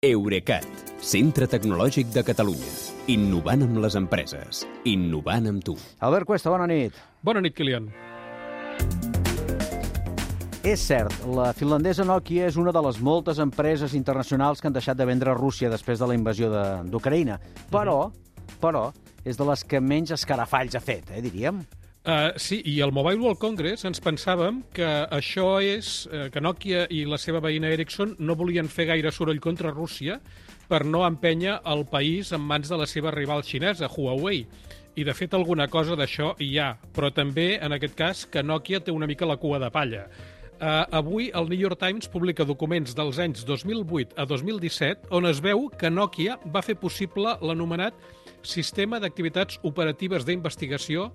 Eurecat, centre tecnològic de Catalunya. Innovant amb les empreses. Innovant amb tu. Albert Cuesta, bona nit. Bona nit, Kilian. És cert, la finlandesa Nokia és una de les moltes empreses internacionals que han deixat de vendre a Rússia després de la invasió de- d'Ucraïna. Però, però, és de les que menys escarafalls ha fet, eh, diríem. Uh, sí, i al Mobile World Congress ens pensàvem que això és uh, que Nokia i la seva veïna Ericsson no volien fer gaire soroll contra Rússia per no empènyer el país en mans de la seva rival xinesa, Huawei. I, de fet, alguna cosa d'això hi ha, però també, en aquest cas, que Nokia té una mica la cua de palla. Uh, avui el New York Times publica documents dels anys 2008 a 2017 on es veu que Nokia va fer possible l'anomenat Sistema d'Activitats Operatives d'Investigació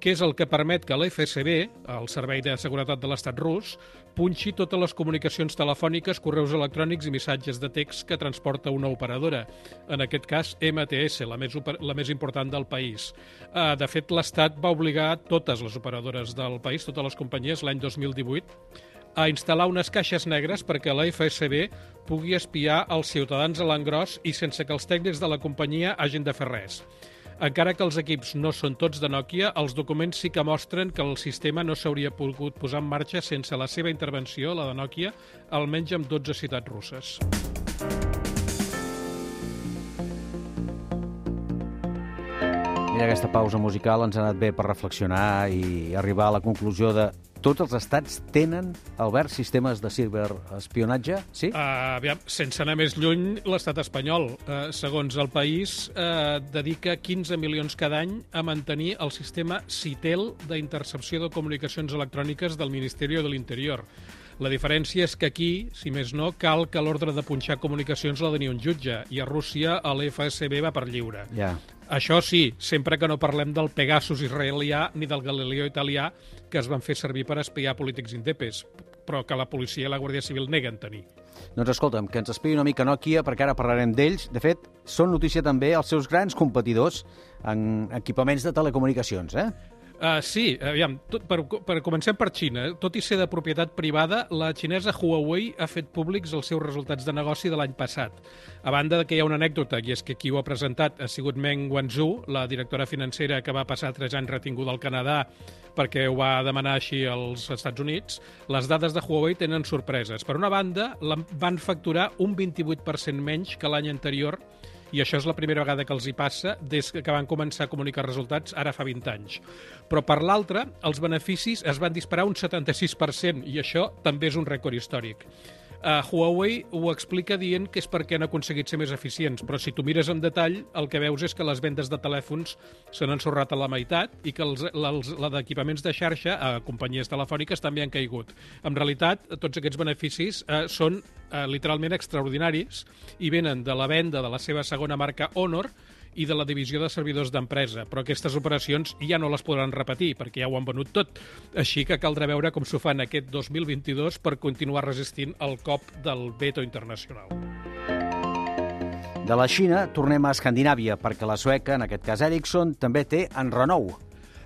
que és el que permet que l'FSB, el Servei de Seguretat de l'Estat rus, punxi totes les comunicacions telefòniques, correus electrònics i missatges de text que transporta una operadora. En aquest cas, MTS, la més, la més important del país. Eh, De fet, l'Estat va obligar totes les operadores del país, totes les companyies, l'any 2018, a instal·lar unes caixes negres perquè la FSB pugui espiar els ciutadans a l'engròs i sense que els tècnics de la companyia hagin de fer res. Encara que els equips no són tots de Nokia, els documents sí que mostren que el sistema no s'hauria pogut posar en marxa sense la seva intervenció, la de Nokia, almenys en 12 ciutats russes. Mira, aquesta pausa musical ens ha anat bé per reflexionar i arribar a la conclusió de tots els estats tenen, Albert, sistemes de ciberespionatge? Sí? Uh, aviam, sense anar més lluny, l'estat espanyol, uh, segons el país, uh, dedica 15 milions cada any a mantenir el sistema CITEL d'intercepció de comunicacions electròniques del Ministeri de l'Interior. La diferència és que aquí, si més no, cal que l'ordre de punxar comunicacions la tenia un jutge i a Rússia l'FSB va per lliure. Ja. Això sí, sempre que no parlem del Pegasus israelià ni del Galileo italià que es van fer servir per espiar polítics indepes, però que la policia i la Guàrdia Civil neguen tenir. Doncs escolta'm, que ens expliqui una mica Nokia, perquè ara parlarem d'ells. De fet, són notícia també els seus grans competidors en equipaments de telecomunicacions, eh? Uh, sí, aviam, tot, per, per comencem per Xina. Tot i ser de propietat privada, la xinesa Huawei ha fet públics els seus resultats de negoci de l'any passat. A banda de que hi ha una anècdota, i és que qui ho ha presentat ha sigut Meng Wanzhou, la directora financera que va passar tres anys retinguda al Canadà perquè ho va demanar així als Estats Units, les dades de Huawei tenen sorpreses. Per una banda, van facturar un 28% menys que l'any anterior i això és la primera vegada que els hi passa des que van començar a comunicar resultats ara fa 20 anys. Però per l'altra, els beneficis es van disparar un 76% i això també és un rècord històric. Uh, Huawei ho explica dient que és perquè han aconseguit ser més eficients, però si tu mires en detall, el que veus és que les vendes de telèfons s'han ensorrat a la meitat i que els, els, la d'equipaments de xarxa a companyies telefòniques també han caigut. En realitat, tots aquests beneficis eh, són eh, literalment extraordinaris i venen de la venda de la seva segona marca Honor i de la divisió de servidors d'empresa, però aquestes operacions ja no les podran repetir perquè ja ho han venut tot. Així que caldrà veure com s'ho fan aquest 2022 per continuar resistint el cop del veto internacional. De la Xina tornem a Escandinàvia, perquè la sueca, en aquest cas Ericsson, també té en renou.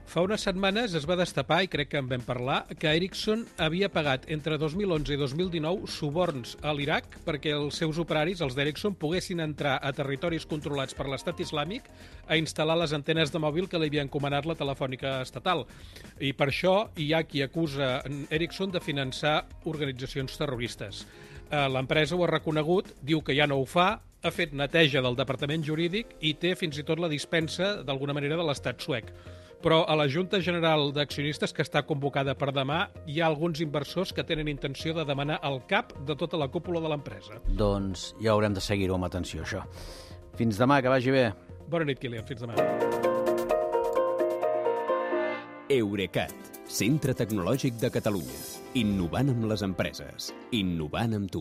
Fa unes setmanes es va destapar, i crec que en vam parlar, que Ericsson havia pagat entre 2011 i 2019 suborns a l'Iraq perquè els seus operaris, els d'Ericsson, poguessin entrar a territoris controlats per l'estat islàmic a instal·lar les antenes de mòbil que li havia encomanat la telefònica estatal. I per això hi ha qui acusa Ericsson de finançar organitzacions terroristes. Eh, L'empresa ho ha reconegut, diu que ja no ho fa, ha fet neteja del departament jurídic i té fins i tot la dispensa, d'alguna manera, de l'estat suec. Però a la Junta General d'Accionistes, que està convocada per demà, hi ha alguns inversors que tenen intenció de demanar el cap de tota la cúpula de l'empresa. Doncs ja haurem de seguir-ho amb atenció, això. Fins demà, que vagi bé. Bona nit, Kilian. Fins demà. Eurecat, centre tecnològic de Catalunya. Innovant amb les empreses. Innovant amb tu.